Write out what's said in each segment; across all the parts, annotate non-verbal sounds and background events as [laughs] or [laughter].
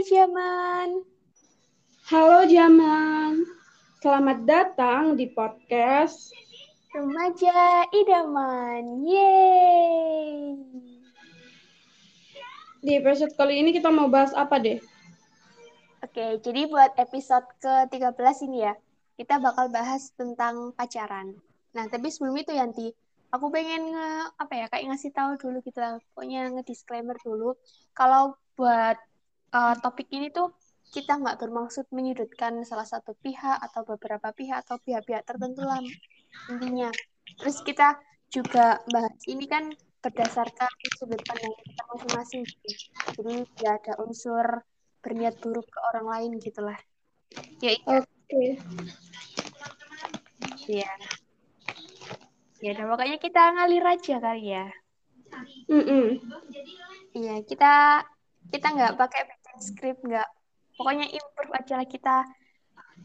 Hai Jaman. Halo Jaman. Selamat datang di podcast Remaja Idaman. Yeay. Di episode kali ini kita mau bahas apa deh? Oke, jadi buat episode ke-13 ini ya, kita bakal bahas tentang pacaran. Nah, tapi sebelum itu Yanti, aku pengen nge, apa ya, kayak ngasih tahu dulu gitu lah. Pokoknya nge-disclaimer dulu. Kalau buat uh, topik ini tuh kita nggak bermaksud menyudutkan salah satu pihak atau beberapa pihak atau pihak-pihak tertentu lah intinya. Terus kita juga bahas ini kan berdasarkan sudut pandang kita masing-masing. Jadi tidak ada unsur berniat buruk ke orang lain gitulah. Ya iya. Oke. Iya. Ya udah makanya kita ngalir aja kali ya. Mm-mm. Iya, kita kita nggak pakai skrip nggak. Pokoknya improve aja lah kita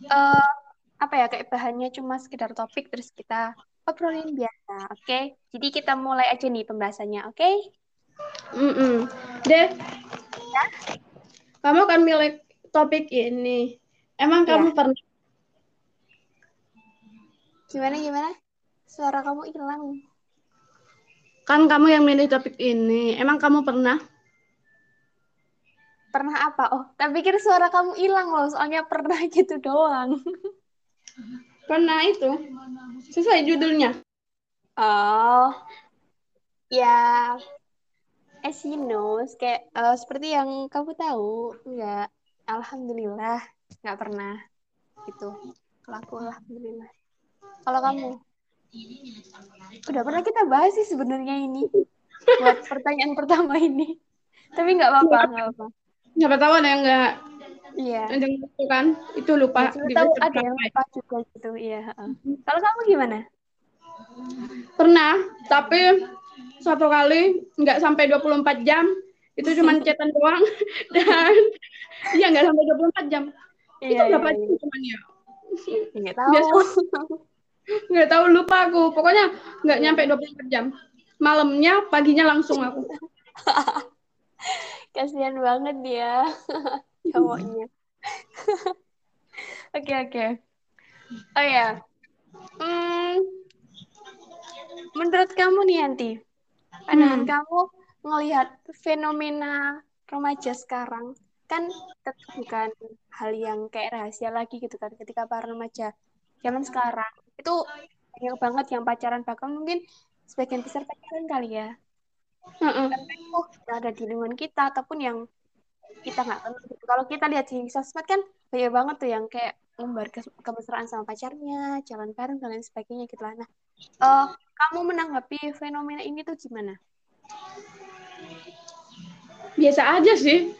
eh apa ya kayak bahannya cuma sekedar topik terus kita obrolin biasa, oke? Jadi kita mulai aja nih pembahasannya, oke? Mm-mm. Deh, kamu kan milik topik ini. Emang Iya. kamu pernah Gimana gimana? Suara kamu hilang. kan kamu yang milih topik ini. Emang kamu pernah? Pernah apa? Oh, tapi pikir suara kamu hilang loh, soalnya pernah [laughs] gitu doang. Pernah itu. Sesuai judulnya. Oh, ya, as you know, kayak eh, seperti yang kamu tahu, enggak, alhamdulillah, nggak pernah gitu. Kalau aku alhamdulillah. Kalau kamu, udah pernah kita bahas sih sebenarnya ini buat pertanyaan pertama ini. Tapi nggak apa-apa, nggak apa-apa. Siapa tahu ada yang nggak Iya. yang lupa kan? Itu lupa. Tahu episode ada yang lupa juga gitu, iya. heeh. Kalau kamu gimana? Pernah, tapi satu kali nggak sampai 24 jam. Itu cuma [laughs] chatan doang. [laughs] Dan iya nggak sampai 24 jam. itu Iya, berapa iya, jam iya. cuman ya? Nggak tahu. Nggak tahu lupa aku. Pokoknya nggak nyampe 24 jam. Malamnya, paginya langsung aku. [laughs] Kasihan banget dia [laughs] cowoknya. [laughs] Oke oke. Oh ya. Hmm, menurut kamu nih Yanti, pandangan Hmm. kamu ngelihat fenomena remaja sekarang kan tentu bukan hal yang kayak rahasia lagi gitu kan ketika para remaja zaman sekarang itu banyak banget yang pacaran bahkan mungkin sebagian besar pacaran kali ya Heeh. itu yang ada di lingkungan kita ataupun yang kita nggak kenal gitu. Kalau kita lihat di sosmed kan banyak banget tuh yang kayak ngumbar kes- kemesraan sama pacarnya, jalan bareng dan lain sebagainya gitu lah. Nah, eh, kamu menanggapi fenomena ini tuh gimana? Biasa aja sih.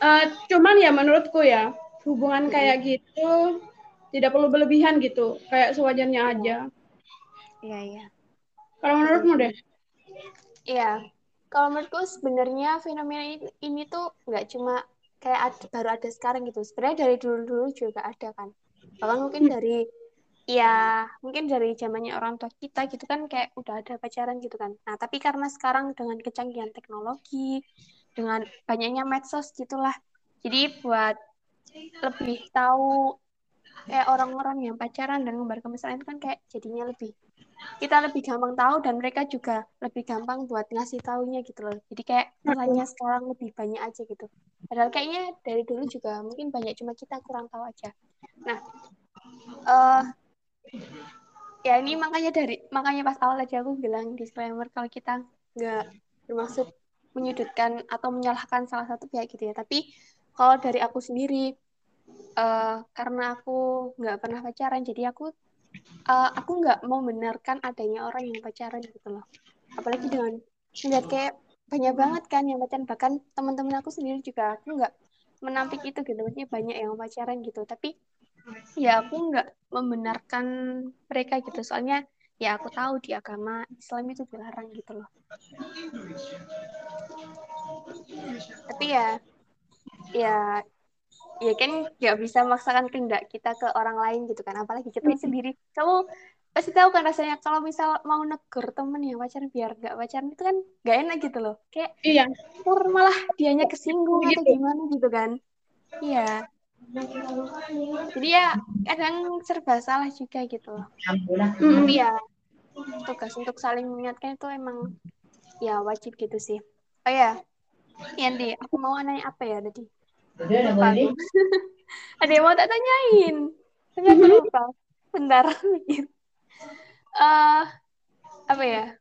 Eh, cuman ya menurutku ya, hubungan kayak gitu tidak perlu berlebihan gitu. Kayak sewajarnya aja. Iya, iya. Kalau menurutmu deh? Iya, kalau menurutku sebenarnya fenomena ini, ini tuh nggak cuma kayak ad- baru ada sekarang gitu. Sebenarnya dari dulu-dulu juga ada kan. Bahkan mungkin dari ya mungkin dari zamannya orang tua kita gitu kan kayak udah ada pacaran gitu kan. Nah, tapi karena sekarang dengan kecanggihan teknologi, dengan banyaknya medsos gitulah. Jadi buat lebih tahu kayak orang-orang yang pacaran dan ngumbar kemesraan itu kan kayak jadinya lebih kita lebih gampang tahu dan mereka juga lebih gampang buat ngasih taunya gitu loh. Jadi kayak nilainya sekarang lebih banyak aja gitu. Padahal kayaknya dari dulu juga mungkin banyak cuma kita kurang tahu aja. Nah, eh ya ini makanya dari makanya pas awal aja aku bilang disclaimer kalau kita nggak bermaksud menyudutkan atau menyalahkan salah satu pihak gitu ya. Tapi kalau dari aku sendiri eh karena aku nggak pernah pacaran jadi aku eh, aku nggak mau membenarkan adanya orang yang pacaran gitu loh. Apalagi dengan melihat kayak banyak banget kan yang pacaran. Bahkan teman-teman aku sendiri juga aku nggak menampik itu gitu. Maksudnya banyak yang pacaran gitu. Tapi ya aku nggak membenarkan mereka gitu. Soalnya ya aku tahu di agama Islam itu dilarang gitu loh. Tapi ya ya ya kan nggak bisa memaksakan kehendak kita ke orang lain gitu kan apalagi kita sendiri. Kamu pasti tahu kan rasanya kalau misal mau negur temen yang pacaran biar nggak pacaran itu kan nggak enak gitu loh. Kayak Iya. ntar malah dianya kesinggung atau Gitu. gimana gitu kan. Iya. Jadi ya kadang serba salah juga gitu loh. Mm-mm. tapi ya tugas untuk saling mengingatkan itu emang ya wajib gitu sih. Oh ya Yanti aku mau nanya apa ya tadi [laughs] ada yang mau tak tanyain? Tapi aku [laughs] lupa. Bentar. Mikir [laughs] Eh, apa ya?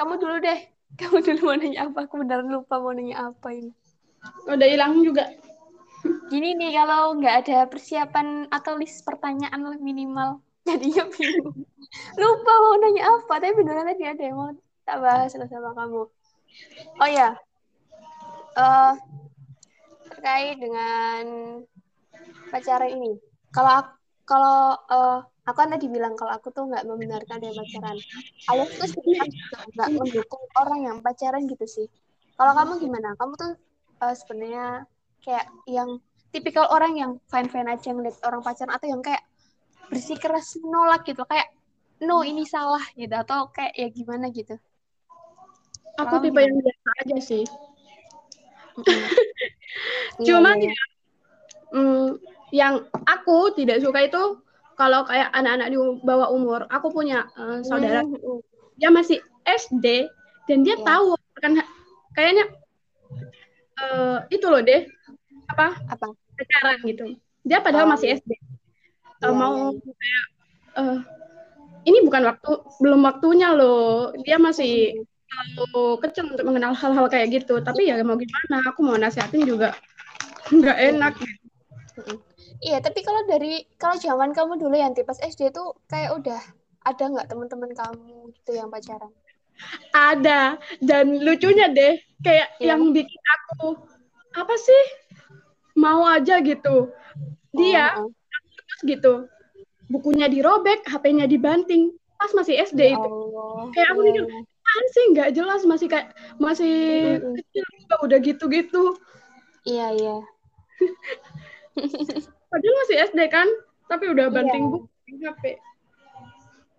Kamu dulu deh. Kamu dulu mau nanya apa? Aku benar lupa mau nanya apa ini. Udah hilang juga. gini nih kalau nggak ada persiapan atau list pertanyaan lah minimal. Jadinya bingung. Lupa mau nanya apa tapi beneran tadi ada yang mau tak bahas sama kamu. Oh ya eh terkait dengan pacaran ini. Kalau aku, kalau eh, aku kan tadi bilang kalau aku tuh nggak membenarkan dia pacaran. Alias tuh juga nggak mendukung orang yang pacaran gitu sih. Kalau kamu gimana? Kamu tuh eh, sebenarnya kayak yang tipikal orang yang fine fine aja ngeliat orang pacaran atau yang kayak bersikeras menolak gitu. Kayak no ini salah gitu. Atau kayak ya gimana gitu. Aku tipe yang biasa aja sih. [laughs] Iya, Cuman iya, iya. ya, mm, yang aku tidak suka itu kalau kayak anak-anak di bawah umur. Aku punya eh, saudara, Mm, mm. dia masih SD dan dia Iya. tahu kan kayaknya eh, itu loh deh apa apa pacaran gitu. Dia padahal Oh, masih. SD. Eh, Iya, mau kayak eh, ini bukan waktu belum waktunya loh. Dia masih terlalu kecil untuk mengenal hal-hal kayak gitu. Tapi ya mau gimana? Aku mau nasihatin juga [laughs] nggak enak. Mm-mm. Iya, tapi kalau dari kalau zaman kamu dulu yang pas SD itu kayak udah ada nggak teman-teman kamu gitu yang pacaran? Ada dan lucunya deh kayak Iya. yang bikin aku apa sih mau aja gitu. Dia Oh, oh. gitu bukunya dirobek, HP-nya dibanting pas masih SD Ya itu. Kayak aku iya. Apaan sih nggak jelas masih kayak masih kecil juga udah gitu-gitu. Iya, iya. [laughs] Padahal masih SD kan, tapi udah Iya. banting buku di HP.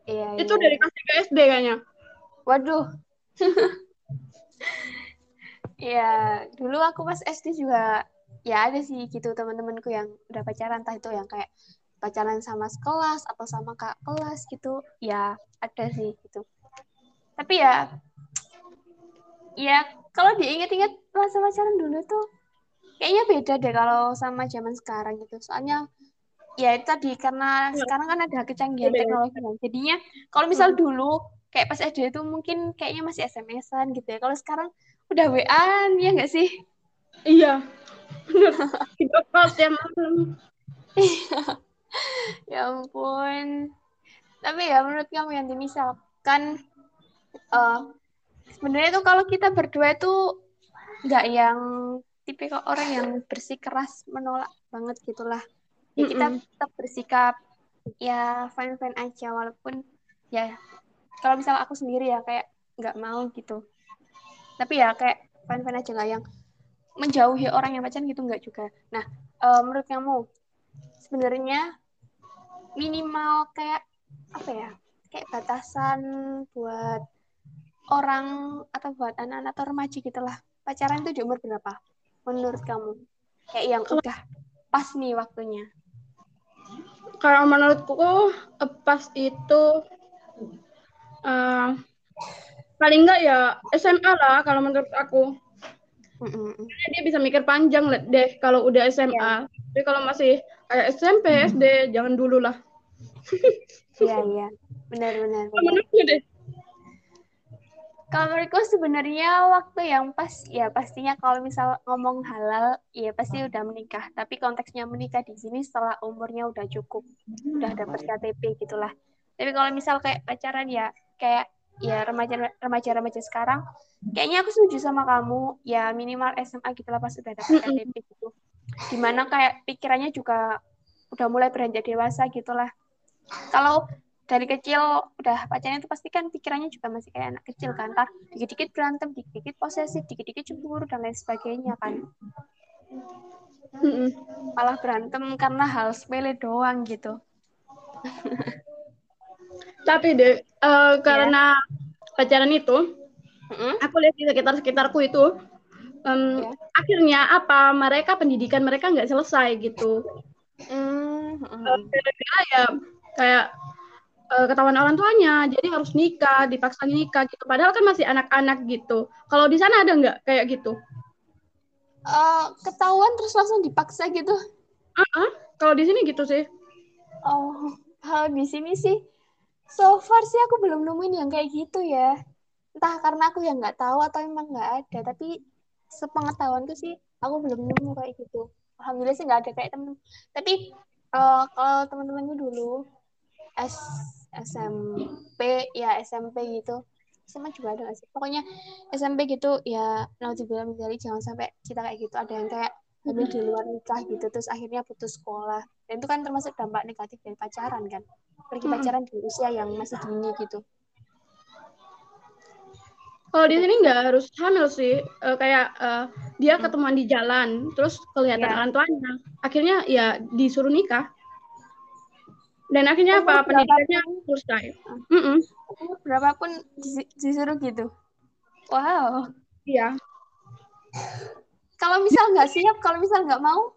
Iya, Itu iya. dari kelas 3 SD kayaknya. Waduh. [laughs] Ya, dulu aku pas SD juga ya ada sih gitu teman-temanku yang udah pacaran entah itu yang kayak pacaran sama sekelas atau sama kak kelas gitu. Ya, ada sih gitu. Tapi ya ya kalau diinget-inget masa pacaran dulu tuh kayaknya beda deh kalau sama zaman sekarang gitu. Soalnya ya itu tadi karena sekarang kan ada kecanggihan Beda. teknologi kan. Jadinya kalau misal dulu kayak pas SD itu mungkin kayaknya masih SMS-an gitu ya. Kalau sekarang udah WA-an ya nggak sih? Iya. Bener. Video call tiap malam. [laughs] Ya ampun. Tapi ya menurut kamu yang misalkan eh sebenarnya tuh kalau kita berdua itu nggak yang tipikal orang yang bersikeras menolak banget gitulah. Ya kita Mm-mm. tetap bersikap ya fine fine aja walaupun ya kalau misal aku sendiri ya kayak nggak mau gitu. Tapi ya kayak fine fine aja nggak yang menjauhi orang yang pacaran gitu nggak juga. Nah eh, menurut kamu sebenarnya minimal kayak apa ya kayak batasan buat orang atau buat anak-anak atau remaja gitulah pacaran itu di umur berapa menurut kamu kayak yang udah pas nih waktunya Kalau menurutku pas itu eh, paling enggak ya SMA lah kalau menurut aku. Mm-mm. Karena dia bisa mikir panjang deh kalau udah SMA. Tapi kalau masih kayak SMP, SD jangan dulu lah. iya iya benar-benar Kalau menurutku deh. Kalau menurutku sebenarnya waktu yang pas ya pastinya kalau misal ngomong halal ya pasti udah menikah. Tapi konteksnya menikah di sini setelah umurnya udah cukup udah dapat KTP gitulah. Tapi kalau misal kayak pacaran ya kayak ya remaja remaja remaja sekarang kayaknya aku setuju sama kamu. Ya minimal SMA gitulah pas udah dapat KTP gitu. Di mana kayak pikirannya juga udah mulai beranjak dewasa gitulah. Kalau dari kecil udah pacarnya itu pasti kan pikirannya juga masih kayak anak kecil kan ntar dikit-dikit berantem dikit-dikit posesif dikit-dikit cemburu dan lain sebagainya kan Mm-mm. malah berantem karena hal sepele doang gitu Tapi deh eh, karena pacaran itu Mm-mm. aku lihat di sekitar sekitarku itu em, Ya. akhirnya apa mereka pendidikan mereka nggak selesai gitu Hmm, hmm, Eh, gara-gara ya kayak eh, ketahuan orang tuanya jadi harus nikah dipaksa nikah gitu padahal kan masih anak-anak gitu kalau di sana ada nggak kayak gitu Eh, ketahuan terus langsung dipaksa gitu. Ah, kalau di sini gitu sih Oh, kalau di sini sih so far sih aku belum nemuin yang kayak gitu ya. Entah karena aku yang nggak tahu atau emang nggak ada, tapi sepengetahuanku sih aku belum nemu kayak gitu. Alhamdulillah sih nggak ada kayak temen. Tapi eh, kalau teman-temanku dulu S SMP ya SMP gitu. SMA juga ada sih? Pokoknya SMP gitu ya naudzubillah min dzalik, jangan sampai kita kayak gitu. Ada yang kayak hamil di luar nikah gitu terus akhirnya putus sekolah dan itu kan termasuk dampak negatif dari pacaran kan pergi pacaran di usia yang masih dini gitu Kalau di sini nggak harus hamil sih, Eh, kayak eh, dia Hmm. ketemuan di jalan, terus kelihatan Ya. orang tuanya, akhirnya ya disuruh nikah. Dan akhirnya apa pendidikannya selesai. Hmm. Mm-mm. umur berapapun disuruh gitu wow Iya. kalau misal nggak siap kalau misal nggak mau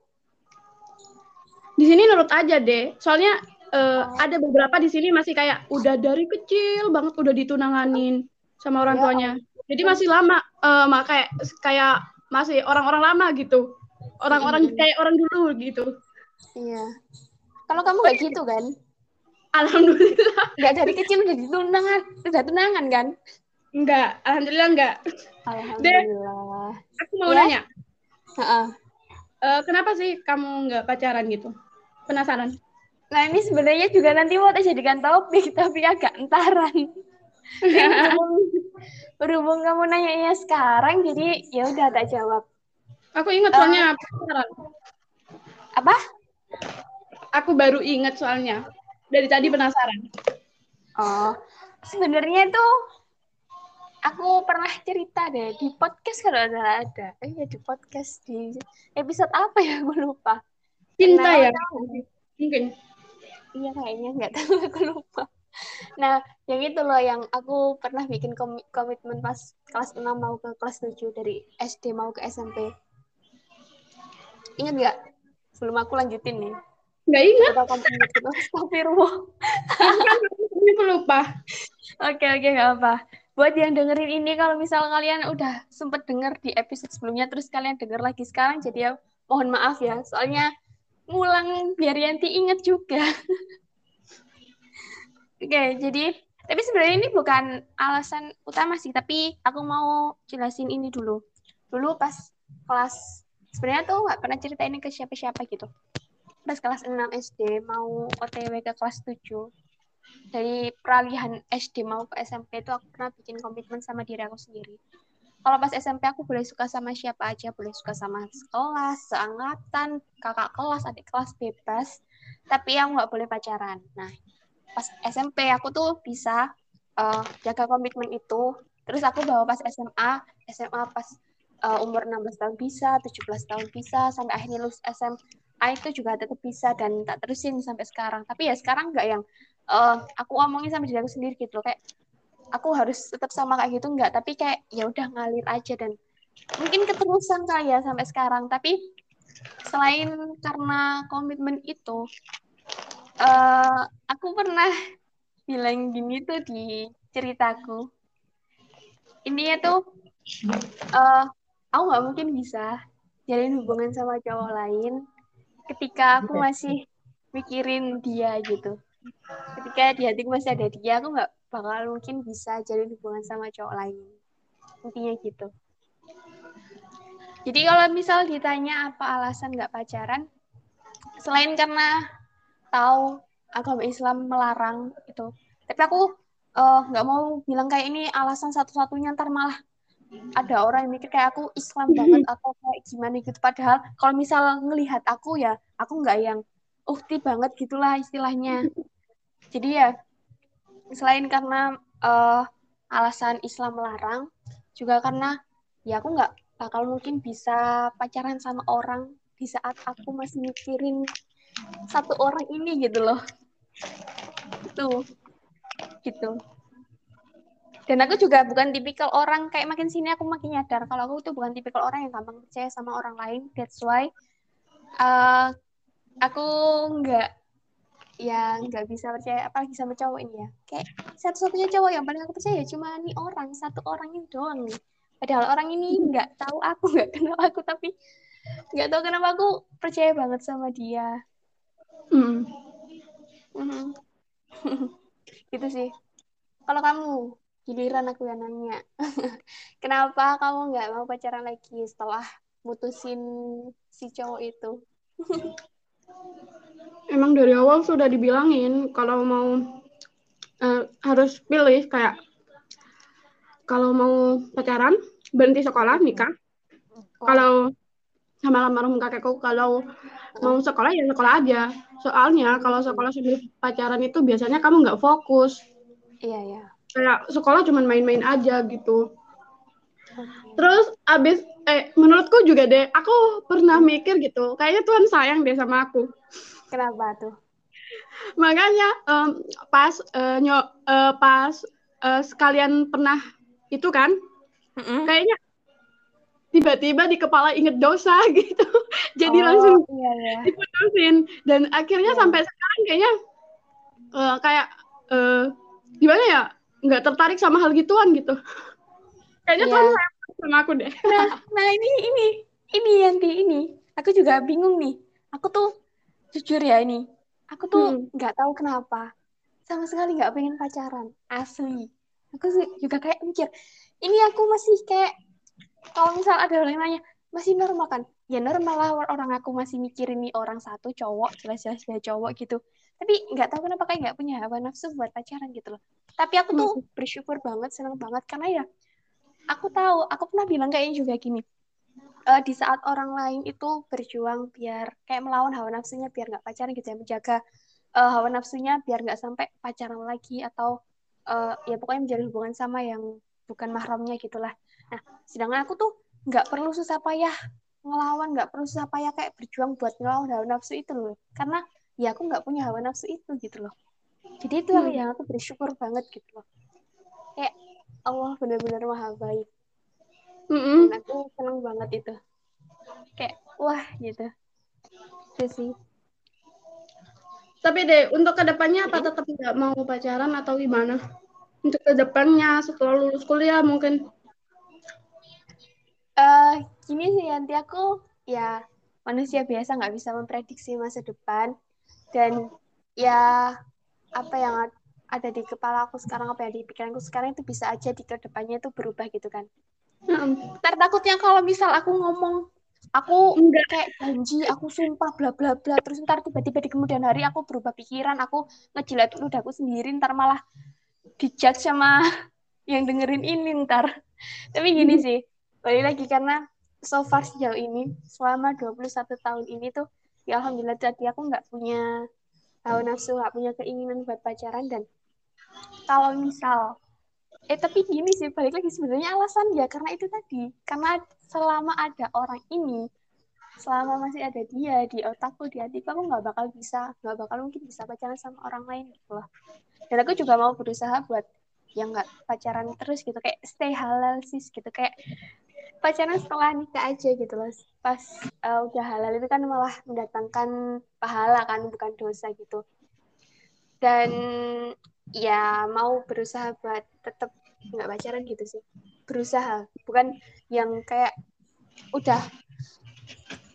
Di sini nurut aja deh. Soalnya eh, Oh. ada beberapa di sini masih kayak udah dari kecil banget udah ditunanganin sama orang Ya tuanya. Jadi masih lama, eh, mak kayak kayak masih orang-orang lama gitu. Orang-orang Mm-mm. kayak orang dulu gitu. iya kalau kamu nggak gitu kan Alhamdulillah. nggak dari kecil udah ditunangan udah tunangan kan Enggak, alhamdulillah enggak. alhamdulillah Aku mau Ya. nanya, Heeh. eh, kenapa sih kamu nggak pacaran gitu? Penasaran. Nah ini sebenarnya juga nanti mau tak jadikan topik tapi agak entaran. [laughs] Berhubung, berhubung kamu nanya sekarang jadi ya udah tak jawab. Aku ingat soalnya penasaran. Apa? Aku baru ingat soalnya. Dari tadi penasaran. Oh, sebenarnya tuh aku pernah cerita deh di podcast kalau salah ada. Eh ya di podcast di episode apa ya aku lupa. Cinta Nah, ya? tahu. Mungkin. Iya kayaknya nggak tahu [laughs] aku lupa. Nah, yang itu loh yang aku pernah bikin komi- komitmen pas kelas 6 mau ke kelas 7 dari SD mau ke SMP. Ingat nggak? Sebelum aku lanjutin nih. Nggak ingat. Astagfirullah. aku lupa. Oke, oke, nggak apa. Buat yang dengerin ini, kalau misal kalian udah sempet denger di episode sebelumnya, terus kalian denger lagi sekarang, jadi ya mohon maaf ya. Soalnya ngulang biar Yanti inget juga. Oke, jadi tapi sebenarnya ini bukan alasan utama sih, tapi aku mau jelasin ini dulu. Dulu pas kelas sebenarnya tuh nggak pernah cerita ini ke siapa-siapa gitu. Pas kelas 6 SD mau OTW ke kelas 7. Dari peralihan SD mau ke SMP itu aku pernah bikin komitmen sama diri aku sendiri. Kalau pas SMP aku boleh suka sama siapa aja, boleh suka sama sekelas, seangkatan, kakak kelas, adik kelas bebas, tapi yang nggak boleh pacaran. Nah, pas SMP aku tuh bisa uh, jaga komitmen itu terus aku bawa pas SMA SMA pas uh, umur 16 tahun bisa 17 tahun bisa sampai akhirnya lulus SMA itu juga tetap bisa dan tak terusin sampai sekarang. Tapi ya sekarang nggak yang uh, aku omongin sama diri aku sendiri gitu. Loh kayak aku harus tetap sama kayak gitu nggak. Tapi kayak ya udah ngalir aja dan mungkin keterusan kali ya sampai sekarang. Tapi selain karena komitmen itu eh aku pernah [laughs] bilang gini tuh di ceritaku. Intinya tuh, eh aku nggak mungkin bisa jalin hubungan sama cowok lain ketika aku masih mikirin dia gitu. Ketika di hatiku masih ada dia, aku nggak bakal mungkin bisa jalin hubungan sama cowok lain. Intinya gitu. Jadi kalau misal ditanya apa alasan nggak pacaran, selain karena tahu agama Islam melarang itu. Tapi aku eh, nggak mau bilang kayak ini alasan satu-satunya ntar malah ada orang yang mikir kayak aku Islam banget atau kayak gimana gitu. Padahal kalau misal ngelihat aku ya aku nggak yang ukti banget gitulah istilahnya. Jadi ya selain karena eh, alasan Islam melarang, juga karena ya aku nggak bakal mungkin bisa pacaran sama orang di saat aku masih mikirin satu orang ini gitu loh itu gitu dan aku juga bukan tipikal orang kayak makin sini aku makin nyadar. Kalau aku tuh bukan tipikal orang yang gampang percaya sama orang lain that's why uh, aku nggak ya nggak bisa percaya apalagi sama cowok ini ya. Kayak satu-satunya cowok yang paling aku percaya cuma nih orang satu orang ini doang nih. Padahal orang ini nggak tahu aku nggak kenal aku tapi nggak tahu kenapa aku percaya banget sama dia. Mm. Mm-hmm. [laughs] gitu sih. Kalau kamu giliran aku yang nanya. [laughs] Kenapa kamu nggak mau pacaran lagi setelah mutusin si cowok itu? [laughs] Emang dari awal sudah dibilangin kalau mau uh, harus pilih kayak kalau mau pacaran berhenti sekolah nikah. Oh. kalau sama almarhum kakekku kalau mau sekolah ya sekolah aja. Soalnya kalau sekolah sambil pacaran itu biasanya kamu nggak fokus. Iya iya kayak sekolah cuma main-main aja gitu. Terus abis eh menurutku juga deh aku pernah mikir gitu kayaknya Tuhan sayang deh sama aku. Kenapa tuh? Makanya um, pas uh, nyo, uh, pas uh, sekalian pernah itu kan mm -hmm. kayaknya tiba-tiba di kepala inget dosa [laughs] gitu. Jadi oh, langsung iya, iya. diputusin. Dan akhirnya iya. sampai sekarang kayaknya uh, kayak uh, gimana ya nggak tertarik sama hal gituan gitu. Kayaknya iya. Tuhan sama aku deh. Nah nah ini ini ini Yanti ini. Aku juga bingung nih. Aku tuh jujur ya ini. Aku tuh hmm. nggak hmm. tahu kenapa. Sama sekali nggak pengen pacaran. Asli. Aku juga kayak mikir ini aku masih kayak kalau misal ada orang yang nanya masih normal kan? Ya normal lah orang aku masih mikirin nih orang satu cowok jelas-jelas dia cowok gitu tapi nggak tahu kenapa kayak nggak punya hawa nafsu buat pacaran gitu loh tapi aku tuh hmm. bersyukur banget senang banget karena ya aku tahu aku pernah bilang kayaknya juga gini uh, di saat orang lain itu berjuang biar kayak melawan hawa nafsunya biar nggak pacaran gitu ya menjaga uh, hawa nafsunya biar nggak sampai pacaran lagi atau uh, ya pokoknya menjalin hubungan sama yang bukan mahramnya gitulah Nah, sedangkan aku tuh nggak perlu susah payah ngelawan, nggak perlu susah payah kayak berjuang buat ngelawan hawa nafsu itu loh. Karena ya aku nggak punya hawa nafsu itu gitu loh. Jadi itu hmm. yang aku bersyukur banget gitu loh. Kayak Allah benar-benar maha baik. Mm-hmm. Dan aku seneng banget itu. Kayak wah gitu. Itu sih. Tapi deh, untuk ke depannya apa tetap nggak mau pacaran atau gimana? Untuk ke depannya setelah lulus kuliah mungkin uh, gini sih nanti aku ya manusia biasa nggak bisa memprediksi masa depan dan ya apa yang ada di kepala aku sekarang apa yang di pikiranku sekarang itu bisa aja di ke depannya itu berubah gitu kan. Hmm. Ntar takutnya kalau misal aku ngomong aku Enggak. kayak janji aku sumpah bla bla bla terus ntar tiba-tiba di kemudian hari aku berubah pikiran aku ngejilat ludahku sendiri ntar malah dijudge sama [laughs] yang dengerin ini ntar tapi gini hmm. sih balik lagi karena so far sejauh ini selama 21 tahun ini tuh ya alhamdulillah tadi aku nggak punya tahu nafsu nggak punya keinginan buat pacaran dan kalau misal eh tapi gini sih balik lagi sebenarnya alasan ya karena itu tadi karena selama ada orang ini selama masih ada dia di otakku di hatiku aku nggak bakal bisa nggak bakal mungkin bisa pacaran sama orang lain gitu loh. Dan aku juga mau berusaha buat yang nggak pacaran terus gitu kayak stay halal sih gitu kayak pacaran setelah nikah aja gitu loh. Pas uh, udah halal itu kan malah mendatangkan pahala kan bukan dosa gitu. Dan ya mau berusaha buat tetap nggak pacaran gitu sih. Berusaha bukan yang kayak udah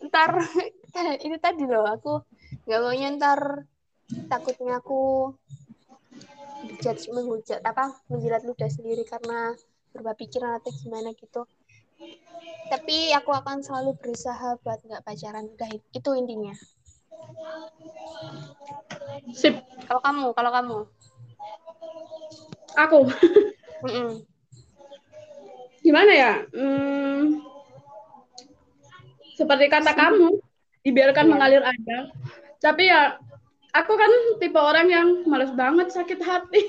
ntar [laughs] itu tadi loh aku nggak mau ntar takutnya aku dijudge menghujat apa menjilat ludah sendiri karena berubah pikiran atau gimana gitu tapi aku akan selalu berusaha buat nggak pacaran udah itu intinya. Sip. Kalau kamu kalau kamu? Aku. [laughs] Mm -mm. gimana ya? Hmm, seperti kata kamu dibiarkan yeah. mengalir aja. Tapi ya aku kan tipe orang yang males banget sakit hati.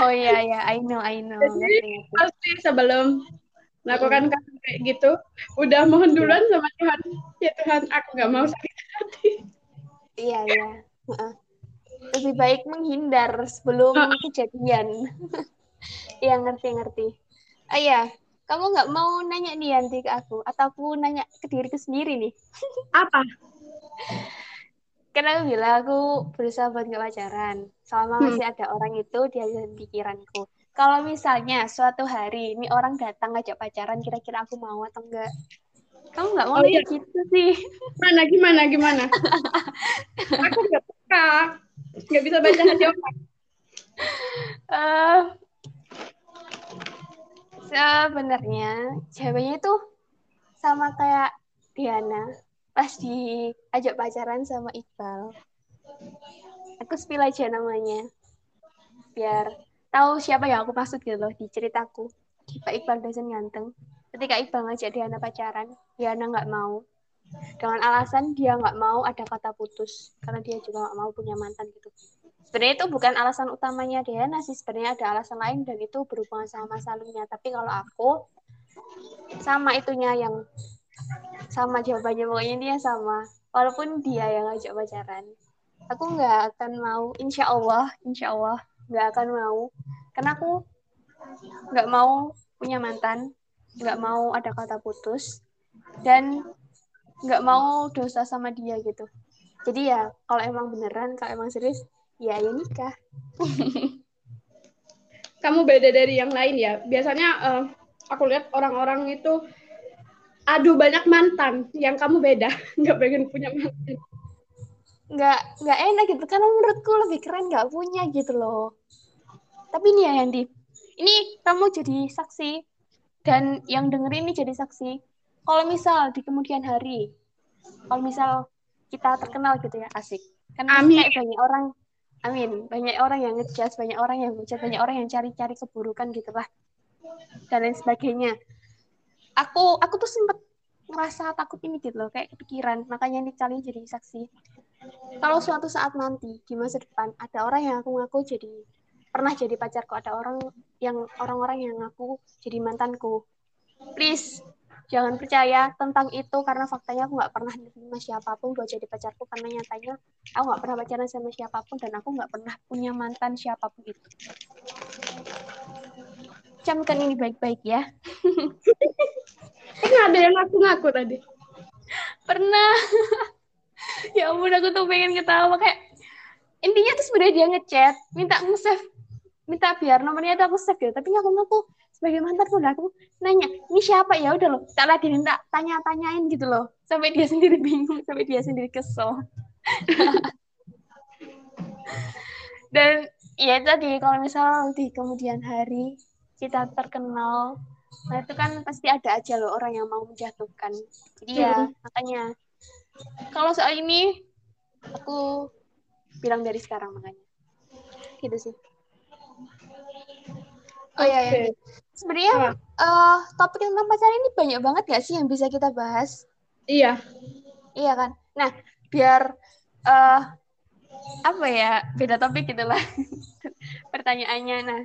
Oh iya [laughs] iya I know I know. Jadi pasti sebelum melakukan hmm. kasus kayak gitu udah mohon duluan sama Tuhan ya Tuhan aku nggak mau sakit hati iya iya lebih baik menghindar sebelum uh. kejadian [laughs] Iya ngerti-ngerti. Oh iya, kamu nggak mau nanya nih nanti ke aku, atau aku nanya ke diriku sendiri nih? [laughs] Apa? Karena aku bilang aku berusaha buat nggak pacaran. Selama Hmm. masih ada orang itu, di pikiranku. Kalau misalnya suatu hari ini orang datang ngajak pacaran, kira-kira aku mau atau enggak? Kamu nggak mau Oh, iya. gitu sih? Gimana, gimana, gimana? Aku nggak peka. Nggak bisa baca hati orang. [laughs] Eh, sebenarnya ceweknya itu sama kayak Diana pas diajak pacaran sama Iqbal. Aku spill aja namanya biar tahu siapa yang aku maksud gitu loh di ceritaku. Pak Iqbal dosen ganteng. Ketika Iqbal ngajak Diana pacaran, Diana nggak mau. Dengan alasan dia nggak mau ada kata putus karena dia juga nggak mau punya mantan gitu. Sebenarnya itu bukan alasan utamanya Diana sih, sebenarnya ada alasan lain dan itu berhubungan sama masa lalunya. Tapi kalau aku sama itunya yang sama jawabannya pokoknya dia sama. Walaupun dia yang ngajak pacaran, aku nggak akan mau. Insya Allah, insya Allah nggak akan mau. Karena aku nggak mau punya mantan, nggak mau ada kata putus, dan nggak mau dosa sama dia gitu. Jadi ya kalau emang beneran, kalau emang serius, ya ya nikah. [laughs] Kamu beda dari yang lain ya. Biasanya eh, aku lihat orang-orang itu aduh banyak mantan. Yang kamu beda, [laughs] nggak pengen punya mantan. Nggak nggak enak gitu. Karena menurutku lebih keren nggak punya gitu loh. Tapi nih ya Yandi ini kamu jadi saksi. Dan yang dengerin ini jadi saksi. Kalau misal di kemudian hari kalau misal kita terkenal gitu ya asik. Kan Amin. kayak banyak orang amin. Banyak orang yang ngejudge banyak orang yang ngejudge banyak orang yang cari-cari keburukan gitu lah. Dan lain sebagainya. Aku aku tuh sempet ngerasa takut ini gitu loh. Kayak kepikiran. Makanya ini kalian jadi saksi kalau suatu saat nanti di masa depan ada orang yang aku ngaku jadi pernah jadi pacarku ada orang yang orang-orang yang ngaku jadi mantanku. Please jangan percaya tentang itu karena faktanya aku nggak pernah nerima siapa pun buat jadi pacarku karena nyatanya aku nggak pernah pacaran sama siapa pun dan aku nggak pernah punya mantan siapa pun itu. Camkan ini baik-baik ya. Kan ada yang ngaku-ngaku tadi. [laughs] pernah [laughs] [laughs] ya ampun aku tuh pengen ketawa kayak intinya tuh sebenarnya dia ngechat minta nge-save minta biar nomornya tuh aku save gitu tapi aku ngaku sebagai mantanku lah aku nanya ini siapa? Ya udah loh tak ladenin tak tanya tanyain gitu loh. Sampai dia sendiri bingung sampai dia sendiri kesel. [laughs] Dan ya tadi kalau misal di kemudian hari kita terkenal nah itu kan pasti ada aja loh orang yang mau menjatuhkan. Jadi ya Hmm. makanya kalau soal ini aku bilang dari sekarang makanya. Gitu sih. Oh iya ya Oke. sebenarnya eh, topik tentang pacaran ini banyak banget gak sih yang bisa kita bahas? Iya. iya kan? Nah biar eh apa ya beda topik gitu lah. [laughs] Pertanyaannya nah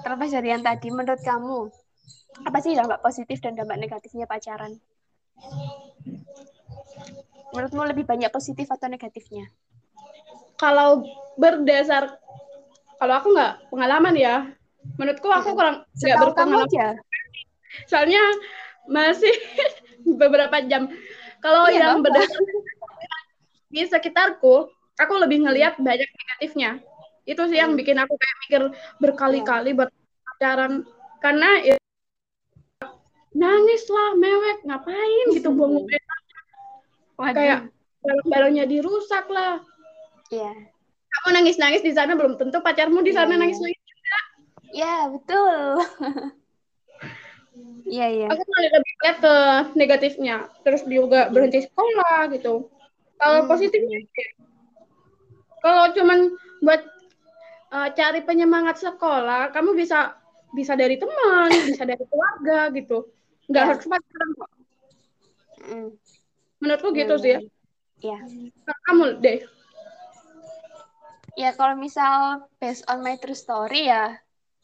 terlepas dari yang tadi menurut kamu apa sih dampak positif dan dampak negatifnya pacaran menurutmu lebih banyak positif atau negatifnya Kalau berdasar kalau aku nggak pengalaman ya. Menurutku aku kurang nggak berpengalaman. aja Soalnya masih [laughs] beberapa jam. Kalau Iya, yang berdasar di sekitarku, aku lebih ngelihat banyak negatifnya. Itu sih yang bikin aku kayak mikir berkali-kali buat pacaran karena ya, nangis lah, mewek, ngapain gitu buang duit. Waduh. Kayak barang-barangnya dirusak lah. Iya. Kamu nangis-nangis di sana belum tentu pacarmu di sana Iya. nangis-nangis. Ya, betul. [laughs] Iya, iya. Aku malah lebih lihat ke negatifnya. Terus juga berhenti sekolah gitu. Kalau Hmm. positifnya kalau cuman buat uh, cari penyemangat sekolah, kamu bisa bisa dari teman, bisa dari keluarga gitu. Nggak Ya. harus pacaran kok. Mm. Menurutku gitu sih ya. Kalau Kamu deh. Ya, kalau misal based on my true story ya,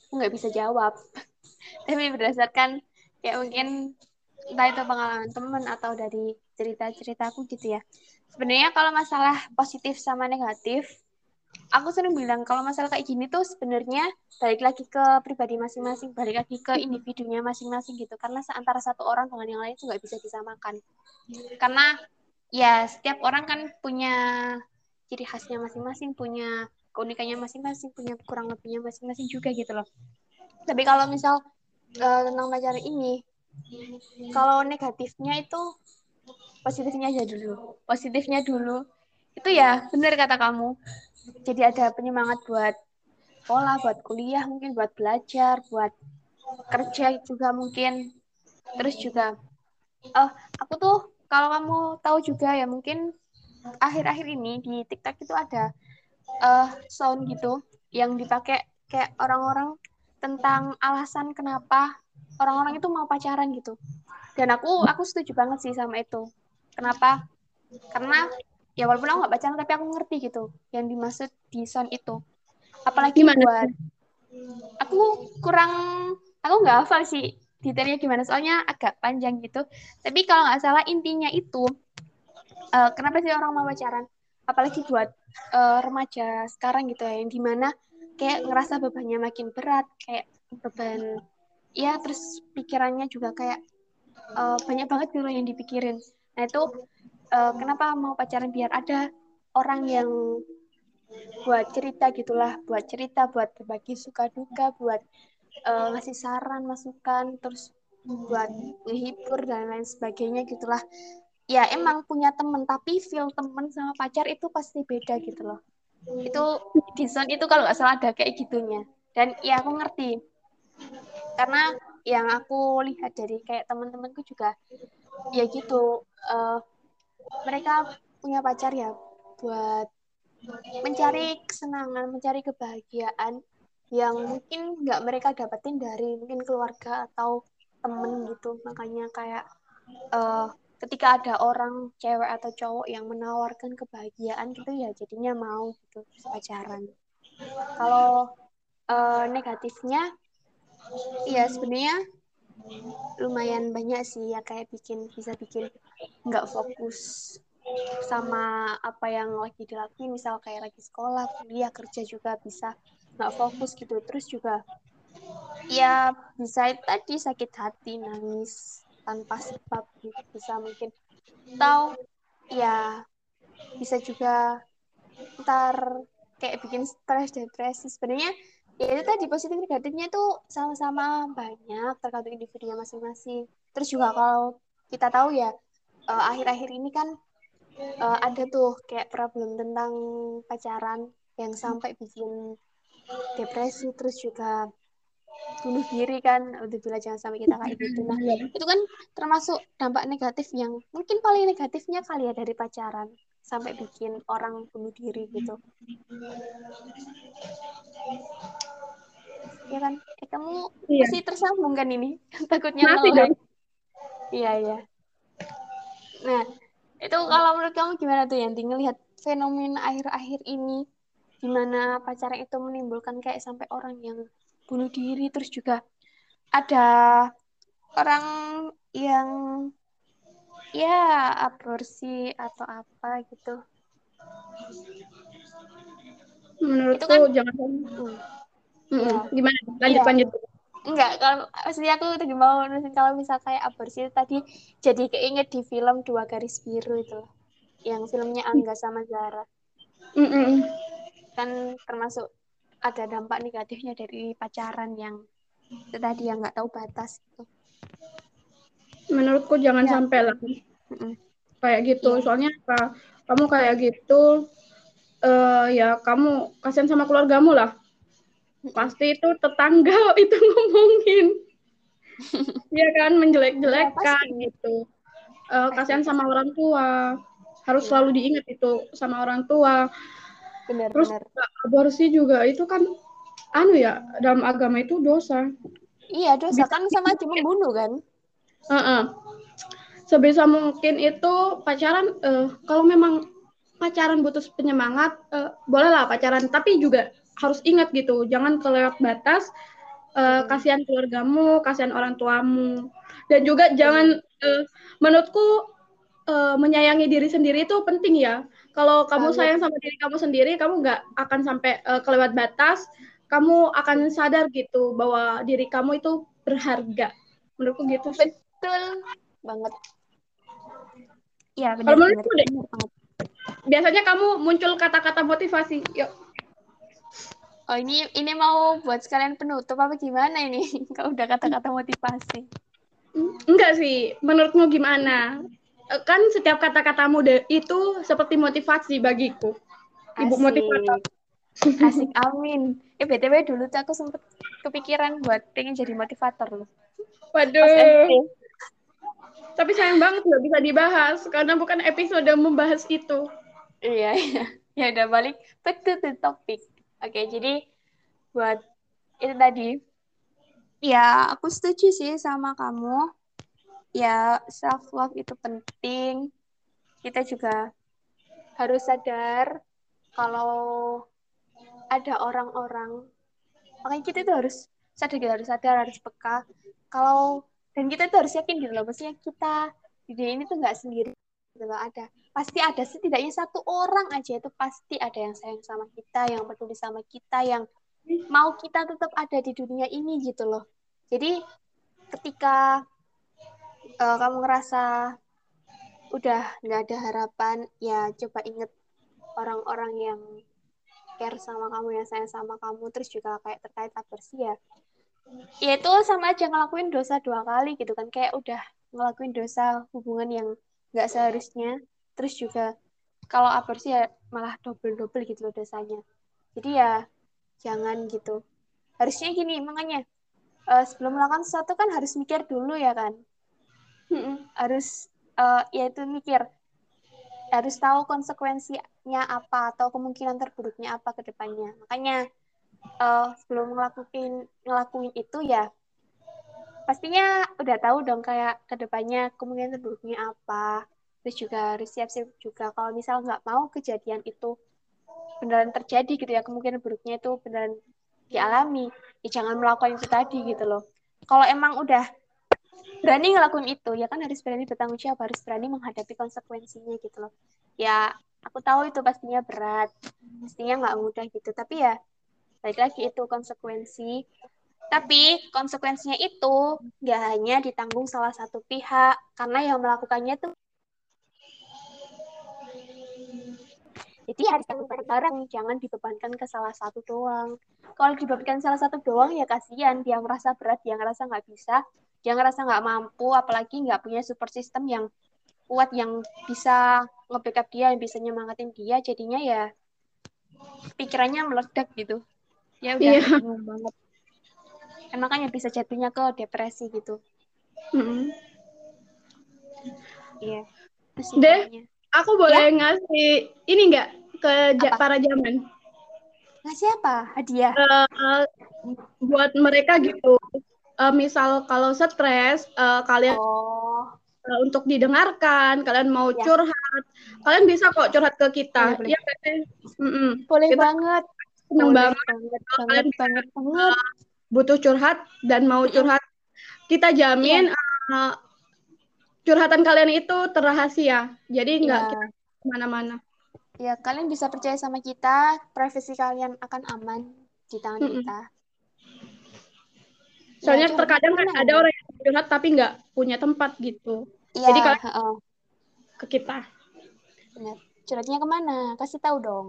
aku nggak bisa jawab. [laughs] Tapi berdasarkan kayak mungkin entah itu pengalaman temen atau dari cerita-ceritaku gitu ya. Sebenarnya kalau masalah positif sama negatif, aku sering bilang kalau masalah kayak gini tuh sebenarnya balik lagi ke pribadi masing-masing, balik lagi ke individunya masing-masing gitu. Karena antara satu orang dengan yang lain itu nggak bisa disamakan. Karena ya setiap orang kan punya ciri khasnya masing-masing, punya keunikannya masing-masing, punya kurang lebihnya masing-masing juga gitu loh. Tapi kalau misal uh, tentang pacaran ini, kalau negatifnya itu positifnya aja dulu. Positifnya dulu. Itu ya benar kata kamu. Jadi ada penyemangat buat sekolah, buat kuliah, mungkin buat belajar, buat kerja juga mungkin. Terus juga, oh, aku tuh kalau kamu tahu juga ya mungkin akhir-akhir ini di TikTok itu ada uh, sound gitu yang dipakai kayak orang-orang tentang alasan kenapa orang-orang itu mau pacaran gitu. Dan aku aku setuju banget sih sama itu. Kenapa? Karena ya walaupun aku nggak pacaran tapi aku ngerti gitu yang dimaksud di sound itu. Apalagi Gimana? buat aku kurang aku nggak hafal sih detailnya gimana soalnya agak panjang gitu. Tapi kalau nggak salah intinya itu uh, kenapa sih orang mau pacaran? Apalagi buat uh, remaja sekarang gitu ya, yang di mana kayak ngerasa bebannya makin berat, kayak beban, ya terus pikirannya juga kayak uh, banyak banget dulu yang dipikirin. Nah itu uh, kenapa mau pacaran? Biar ada orang yang buat cerita gitulah, buat cerita, buat berbagi suka duka, buat uh, ngasih saran, masukan, terus buat menghibur dan lain sebagainya gitulah. Ya emang punya temen tapi feel temen sama pacar itu pasti beda gitu loh. Itu di zone itu kalau nggak salah ada kayak gitunya. Dan ya aku ngerti. Karena yang aku lihat dari kayak teman-temanku juga ya gitu uh, mereka punya pacar ya buat mencari kesenangan mencari kebahagiaan yang mungkin nggak mereka dapetin dari mungkin keluarga atau temen gitu. Makanya kayak uh, ketika ada orang cewek atau cowok yang menawarkan kebahagiaan gitu ya jadinya mau gitu pacaran. Kalau uh, negatifnya ya sebenarnya lumayan banyak sih ya kayak bikin bisa bikin nggak fokus sama apa yang lagi dilakukan misal kayak lagi sekolah kuliah kerja juga bisa nggak fokus gitu. Terus juga ya bisa tadi sakit hati nangis tanpa sebab gitu. bisa mungkin atau ya bisa juga ntar kayak bikin stres depresi. Sebenarnya ya itu tadi positif negatifnya itu sama-sama banyak tergantung individunya masing-masing. Terus juga kalau kita tahu ya uh, akhir-akhir ini kan uh, ada tuh kayak problem tentang pacaran yang sampai bikin depresi terus juga bunuh diri kan. Udah bila jangan sampai kita kayak gitu. Nah itu kan termasuk dampak negatif yang mungkin paling negatifnya kali ya dari pacaran sampai bikin orang bunuh diri gitu. Ya kan? Eh, kamu iya. masih tersambung kan ini? [laughs] Takutnya masih dong. Iya iya nah itu kalau menurut kamu gimana tuh yang tinggal lihat fenomena akhir-akhir ini gimana pacaran itu menimbulkan kayak sampai orang yang bunuh diri terus juga ada orang yang ya aborsi atau apa gitu menurutku itu kan, jangan hmm. Hmm, ya. gimana lanjut ya. lanjut enggak kalau maksudnya aku tadi mau nulisin kalau misal kayak aborsi tadi jadi keinget di film dua garis biru itu yang filmnya Angga sama Zara mm -mm. kan termasuk ada dampak negatifnya dari pacaran yang itu tadi yang nggak tahu batas itu. Menurutku jangan ya. sampai lah mm kayak gitu. Ya. Soalnya apa? Kamu kayak gitu, uh, ya kamu kasihan sama keluargamu lah. Pasti itu tetangga [laughs] itu ngomongin, ya kan menjelek-jelekan ya, gitu. Uh, kasihan sama orang tua. Harus ya. selalu diingat itu sama orang tua benar, terus benar. aborsi juga itu kan anu ya dalam agama itu dosa iya dosa Bisa, kan sama aja membunuh kan uh -uh. sebisa mungkin itu pacaran uh, kalau memang pacaran butuh penyemangat uh, bolehlah pacaran tapi juga harus ingat gitu. Jangan kelewat batas uh, kasihan keluargamu kasihan orang tuamu. Dan juga hmm. jangan uh, menurutku uh, menyayangi diri sendiri itu penting ya. Kalau kamu sayang sama diri kamu sendiri kamu nggak akan sampai uh, kelewat batas. Kamu akan sadar gitu bahwa diri kamu itu berharga. Menurutku gitu sih. Betul banget. Iya benar Kalau benar. menurutku deh. biasanya kamu muncul kata-kata motivasi. Yuk Oh ini ini mau buat sekalian penutup apa gimana ini? [laughs] Kalau udah kata-kata motivasi. enggak sih menurutmu gimana Eh, kan setiap kata-katamu itu seperti motivasi bagiku ibu Asik. motivator Asik amin. Eh BTW dulu tuh aku sempet kepikiran buat pengen jadi motivator loh. Waduh tapi sayang banget nggak bisa dibahas karena bukan episode membahas itu Iya, iya. Ya udah balik back to the topic. Oke, jadi buat itu tadi. Ya, aku setuju sih sama kamu. Ya, self love itu penting. Kita juga harus sadar kalau ada orang-orang makanya kita itu harus sadar harus sadar harus peka kalau dan kita itu harus yakin gitu loh maksudnya kita di dunia ini tuh nggak sendiri gitu loh ada pasti ada. Setidaknya satu orang aja itu pasti ada yang sayang sama kita yang peduli sama kita yang mau kita tetap ada di dunia ini gitu loh. Jadi ketika eh, kamu ngerasa udah nggak ada harapan ya coba inget orang-orang yang care sama kamu yang sayang sama kamu terus juga kayak terkait aborsi ya. Ya itu sama aja ngelakuin dosa dua kali gitu kan. Kayak udah ngelakuin dosa hubungan yang nggak seharusnya terus juga kalau aborsi ya malah double double gitu loh dosanya jadi ya jangan gitu harusnya gini makanya eh, sebelum melakukan sesuatu kan harus mikir dulu ya kan harus eh, ya itu mikir harus tahu konsekuensinya apa atau kemungkinan terburuknya apa ke depannya. Makanya eh, sebelum ngelakuin ngelakuin itu ya pastinya udah tahu dong kayak ke depannya kemungkinan terburuknya apa. Terus juga harus siap-siap juga kalau misal nggak mau kejadian itu beneran terjadi gitu ya kemungkinan buruknya itu beneran dialami. Ya jangan melakukan itu tadi gitu loh. Kalau emang udah berani ngelakuin itu ya kan harus berani bertanggung jawab harus berani menghadapi konsekuensinya gitu loh ya aku tahu itu pastinya berat pastinya nggak mudah gitu tapi ya balik lagi itu konsekuensi tapi konsekuensinya itu nggak hanya ditanggung salah satu pihak karena yang melakukannya tuh jadi harus tanggung bareng-bareng jangan dibebankan ke salah satu doang kalau dibebankan salah satu doang ya kasihan dia merasa berat dia ngerasa nggak bisa dia ngerasa nggak mampu apalagi nggak punya support system yang kuat yang bisa nge-backup dia yang bisa nyemangatin dia jadinya ya pikirannya meledak gitu ya udah Iya. bingung banget Eh, makanya bisa jatuhnya ke depresi gitu Mm-mm. iya Itu sih Deh. Aku boleh ngasih ini nggak ke ja- Apa? para zaman ngasih apa hadiah Eh, buat mereka gitu Eh, misal kalau stres eh, kalian oh untuk didengarkan kalian mau Ya. curhat kalian bisa kok curhat ke kita Boleh, boleh. Iya kan, Teh? Mm-mm. boleh Kita banget seneng boleh banget banget banget kalian banget banget butuh curhat dan mau curhat kita jamin Iya. eh, curhatan kalian itu terrahasia jadi nggak ya ke mana-mana ya kalian bisa percaya sama kita privasi kalian akan aman di tangan Mm-mm. kita soalnya Ya, terkadang kan ada ya? orang yang curhat tapi nggak punya tempat gitu Iya, Jadi kalian- heeh, ke kita benar. Curhatnya ke mana? Kasih tahu dong.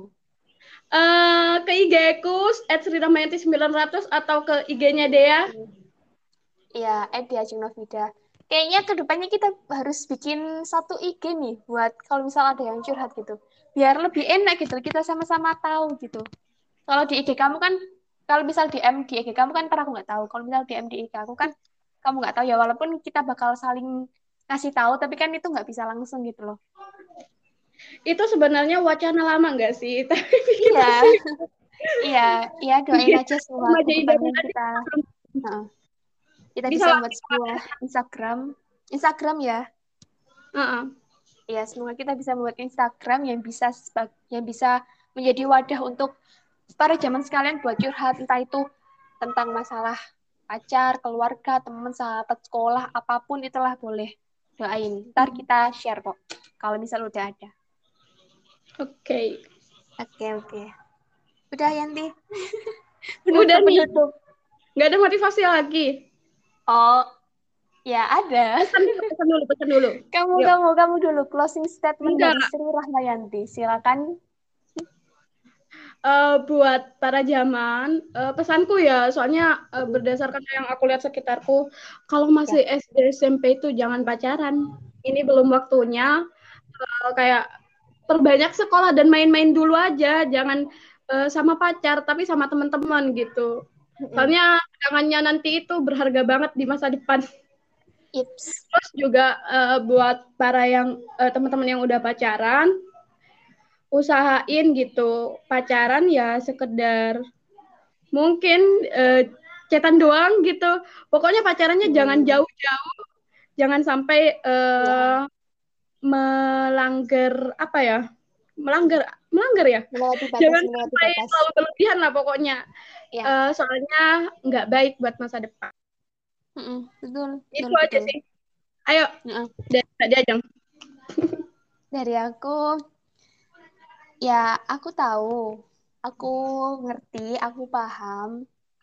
eh ke IG ku @sriramayanti900 atau ke IG-nya Dea Iya, Edi Ajeng Novida. Kayaknya ke depannya kita harus bikin satu IG nih buat kalau misal ada yang curhat gitu. Biar lebih enak gitu, kita sama-sama tahu gitu. Kalau di IG kamu kan, kalau misal DM di IG kamu kan ntar aku nggak tahu. Kalau misal DM di IG aku kan kamu nggak tahu ya. Walaupun kita bakal saling ngasih tahu, tapi kan itu nggak bisa langsung gitu loh. itu sebenarnya wacana lama nggak sih [laughs] tapi Iya, iya, iya doain aja semua kita. Kita Bisa bisa buat sebuah Instagram, Instagram ya. Heeh. Ya, semoga kita bisa membuat Instagram yang bisa yang bisa menjadi wadah untuk para zaman sekalian buat curhat entah itu tentang masalah pacar, keluarga, teman, sahabat, sekolah, apa pun itulah boleh. Doain. Ntar kita share kok. Kalau misal udah ada. Oke. Oke, oke. Udah Yanti. Udah penutup. Nggak ada motivasi lagi. Oh, ya ada. Pesan, pesan dulu, pesan dulu. Kamu, Yuk. kamu, kamu dulu closing statement Enggak. dari Sri Rahmayanti. Silakan. Eh, buat para zaman, eh, pesanku ya, soalnya eh, berdasarkan yang aku lihat sekitarku, kalau masih SD SMP itu jangan pacaran. Ini belum waktunya. Eh, kayak perbanyak sekolah dan main-main dulu aja, jangan eh, sama pacar tapi sama teman-teman gitu. Soalnya jangannya nanti itu berharga banget di masa depan. Ips. Terus juga eh, buat para yang eh, teman-teman yang udah pacaran, usahain gitu pacaran ya sekedar mungkin eh, cetan doang gitu. Pokoknya pacarannya Hmm. jangan jauh-jauh, jangan sampai eh, melanggar apa ya? Melanggar melanggar ya? Melewati batas, Jangan melewati sampai batas. terlalu berlebihan lah pokoknya. Ya. Eh, soalnya nggak baik buat masa depan. Mm-mm, Betul. Itu betul, aja betul. sih. Ayo, Heeh. dari Mbak Jajang. Dari aku, ya aku tahu, aku ngerti, aku paham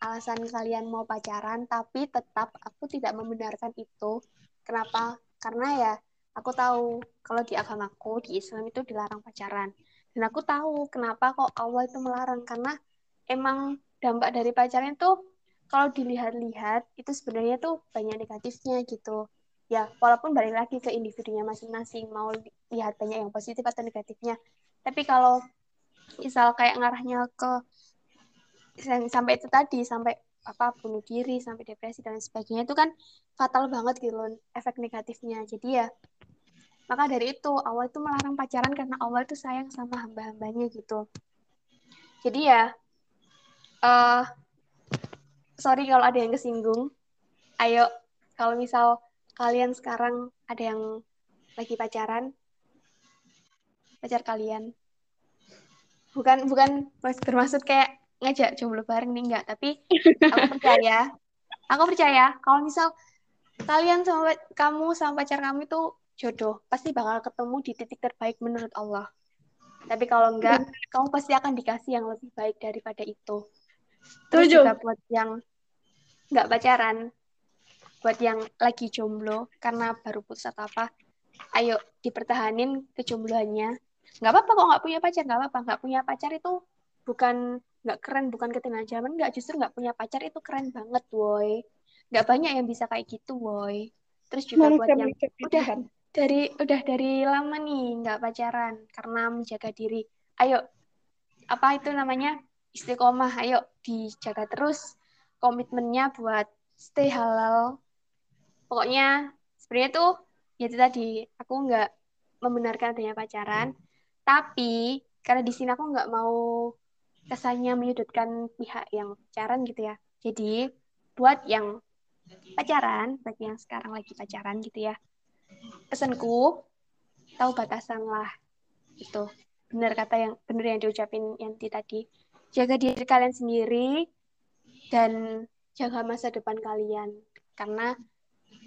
alasan kalian mau pacaran, tapi tetap aku tidak membenarkan itu. Kenapa? Karena ya aku tahu kalau di agamaku, di Islam itu dilarang pacaran. Dan aku tahu kenapa kok Allah itu melarang, karena emang dampak dari pacaran itu kalau dilihat-lihat itu sebenarnya tuh banyak negatifnya gitu. Ya, walaupun balik lagi ke individunya masing-masing, mau lihat banyak yang positif atau negatifnya. Tapi kalau misal kayak ngarahnya ke sampai itu tadi, sampai apa bunuh diri, sampai depresi dan sebagainya itu kan fatal banget gitu loh efek negatifnya. Jadi ya maka dari itu Allah itu melarang pacaran karena Allah itu sayang sama hamba-hambanya gitu. Jadi ya eh sorry kalau ada yang kesinggung. Ayo kalau misal kalian sekarang ada yang lagi pacaran, pacar kalian. Bukan bukan bermaksud kayak ngajak jomblo bareng nih enggak, tapi [laughs] aku percaya, aku percaya kalau misal kalian sama kamu sama pacar kamu itu jodoh, pasti bakal ketemu di titik terbaik menurut Allah. Tapi kalau enggak, kamu pasti akan dikasih yang lebih baik daripada itu. Terus Setuju. juga buat yang nggak pacaran, buat yang lagi jomblo karena baru putus atau apa, ayo dipertahanin kejombloannya. Nggak apa-apa kok nggak punya pacar, nggak apa-apa. Nggak punya pacar itu bukan nggak keren, bukan zaman, nggak justru nggak punya pacar itu keren banget, woi. Nggak banyak yang bisa kayak gitu, woi. Terus juga buat yang udah dari udah dari lama nih nggak pacaran karena menjaga diri. Ayo, apa itu namanya istiqomah. Ayo dijaga terus komitmennya buat stay halal. Pokoknya sebenarnya tuh ya itu tadi aku nggak membenarkan adanya pacaran, tapi karena di sini aku nggak mau kesannya menyudutkan pihak yang pacaran gitu ya. Jadi buat yang pacaran, buat yang sekarang lagi pacaran gitu ya, pesanku tahu batasan lah itu benar kata yang benar yang diucapin Yanti tadi. Jaga diri kalian sendiri dan jaga masa depan kalian. Karena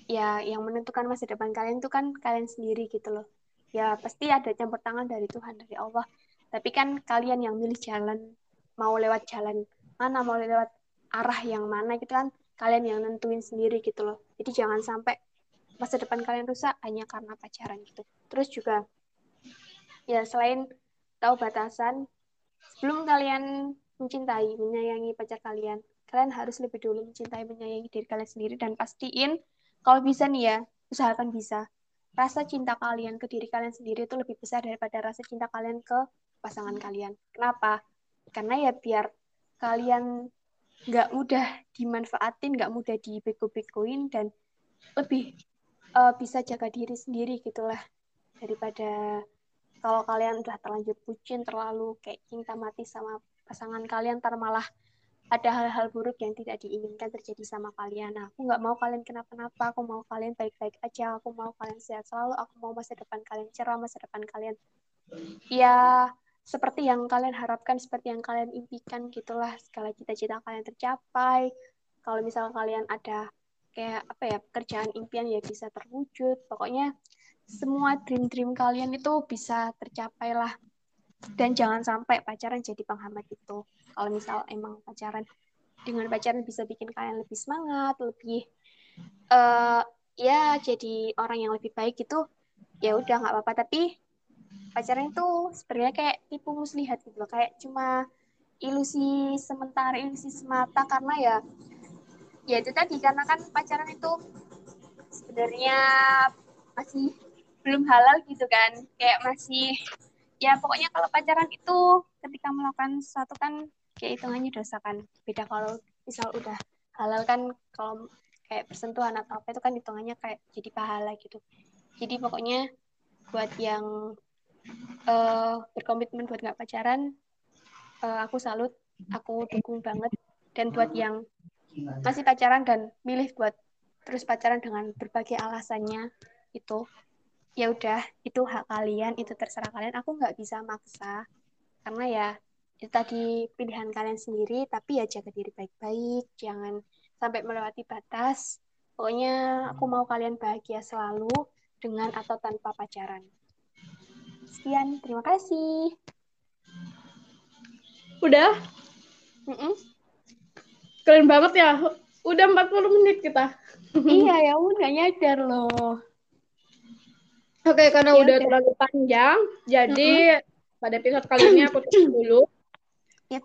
ya yang menentukan masa depan kalian itu kan kalian sendiri gitu loh. Ya pasti ada campur tangan dari Tuhan dari Allah. Tapi kan kalian yang milih jalan mau lewat jalan mana mau lewat arah yang mana gitu kan kalian yang nentuin sendiri gitu loh jadi jangan sampai masa depan kalian rusak hanya karena pacaran gitu. Terus juga ya selain tahu batasan, sebelum kalian mencintai, menyayangi pacar kalian, kalian harus lebih dulu mencintai, menyayangi diri kalian sendiri dan pastiin kalau bisa nih ya, usahakan bisa. Rasa cinta kalian ke diri kalian sendiri itu lebih besar daripada rasa cinta kalian ke pasangan kalian. Kenapa? Karena ya biar kalian nggak mudah dimanfaatin, nggak mudah dibego-begoin dan lebih uh, bisa jaga diri sendiri gitulah. Daripada kalau kalian udah terlanjur bucin terlalu kayak cinta mati sama pasangan kalian ntar malah ada hal-hal buruk yang tidak diinginkan terjadi sama kalian. Nah, aku nggak mau kalian kenapa-napa, aku mau kalian baik-baik aja, aku mau kalian sehat selalu, aku mau masa depan kalian cerah, masa depan kalian ya seperti yang kalian harapkan, seperti yang kalian impikan gitulah, segala cita-cita kalian tercapai. Kalau misalnya kalian ada kayak apa ya pekerjaan impian ya bisa terwujud. Pokoknya semua dream dream kalian itu bisa tercapai lah dan jangan sampai pacaran jadi penghambat itu. Kalau misal emang pacaran dengan pacaran bisa bikin kalian lebih semangat lebih uh, ya jadi orang yang lebih baik gitu ya udah nggak apa-apa. Tapi pacaran itu sebenarnya kayak tipu muslihat gitu loh. Kayak cuma ilusi sementara ilusi semata karena ya ya itu tadi. Karena kan pacaran itu sebenarnya masih belum halal gitu kan. Kayak masih ya pokoknya kalau pacaran itu ketika melakukan sesuatu kan kayak hitungannya dosa kan. Beda kalau misal udah halal kan kalau kayak persentuhan atau apa itu kan hitungannya kayak jadi pahala gitu. Jadi pokoknya buat yang uh, berkomitmen buat nggak pacaran uh, aku salut aku dukung banget. Dan buat yang masih pacaran dan milih buat terus pacaran dengan berbagai alasannya itu ya udah itu hak kalian itu terserah kalian. Aku nggak bisa maksa karena ya itu tadi pilihan kalian sendiri tapi ya jaga diri baik-baik jangan sampai melewati batas. Pokoknya aku mau kalian bahagia selalu dengan atau tanpa pacaran sekian terima kasih udah mm -mm. keren banget ya udah 40 menit kita [laughs] iya ya udah nyadar loh Oke, karena ya, udah okay. terlalu panjang, jadi mm -hmm. pada episode kali ini aku tutup [coughs] dulu. Yep.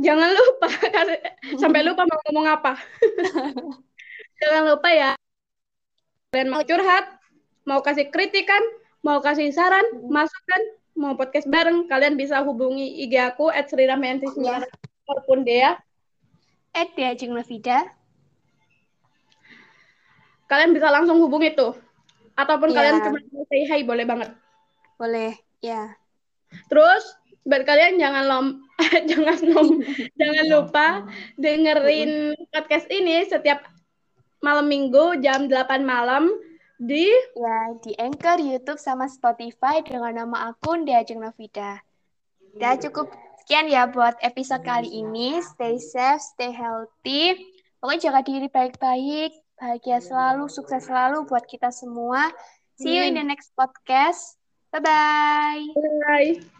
Jangan lupa, [laughs] sampai lupa mau ngomong apa. [laughs] Jangan lupa ya, kalian mau curhat, mau kasih kritikan, mau kasih saran, mm -hmm. masukan, mau podcast bareng, kalian bisa hubungi IG aku, at Sriramayanti ya. maupun Dea. At Dea Jenglavida. Kalian bisa langsung hubungi tuh ataupun yeah. kalian cuma mau say hi boleh banget boleh ya yeah. terus buat kalian jangan lom [laughs] jangan lom [laughs] jangan lupa dengerin podcast ini setiap malam minggu jam 8 malam di ya di Anchor, YouTube sama Spotify dengan nama akun Diajeng Novida. Udah cukup sekian ya buat episode kali ini. Stay safe, stay healthy. Pokoknya jaga diri baik-baik, bahagia selalu, sukses selalu buat kita semua. See you in the next podcast. Bye-bye. Bye. -bye. Bye.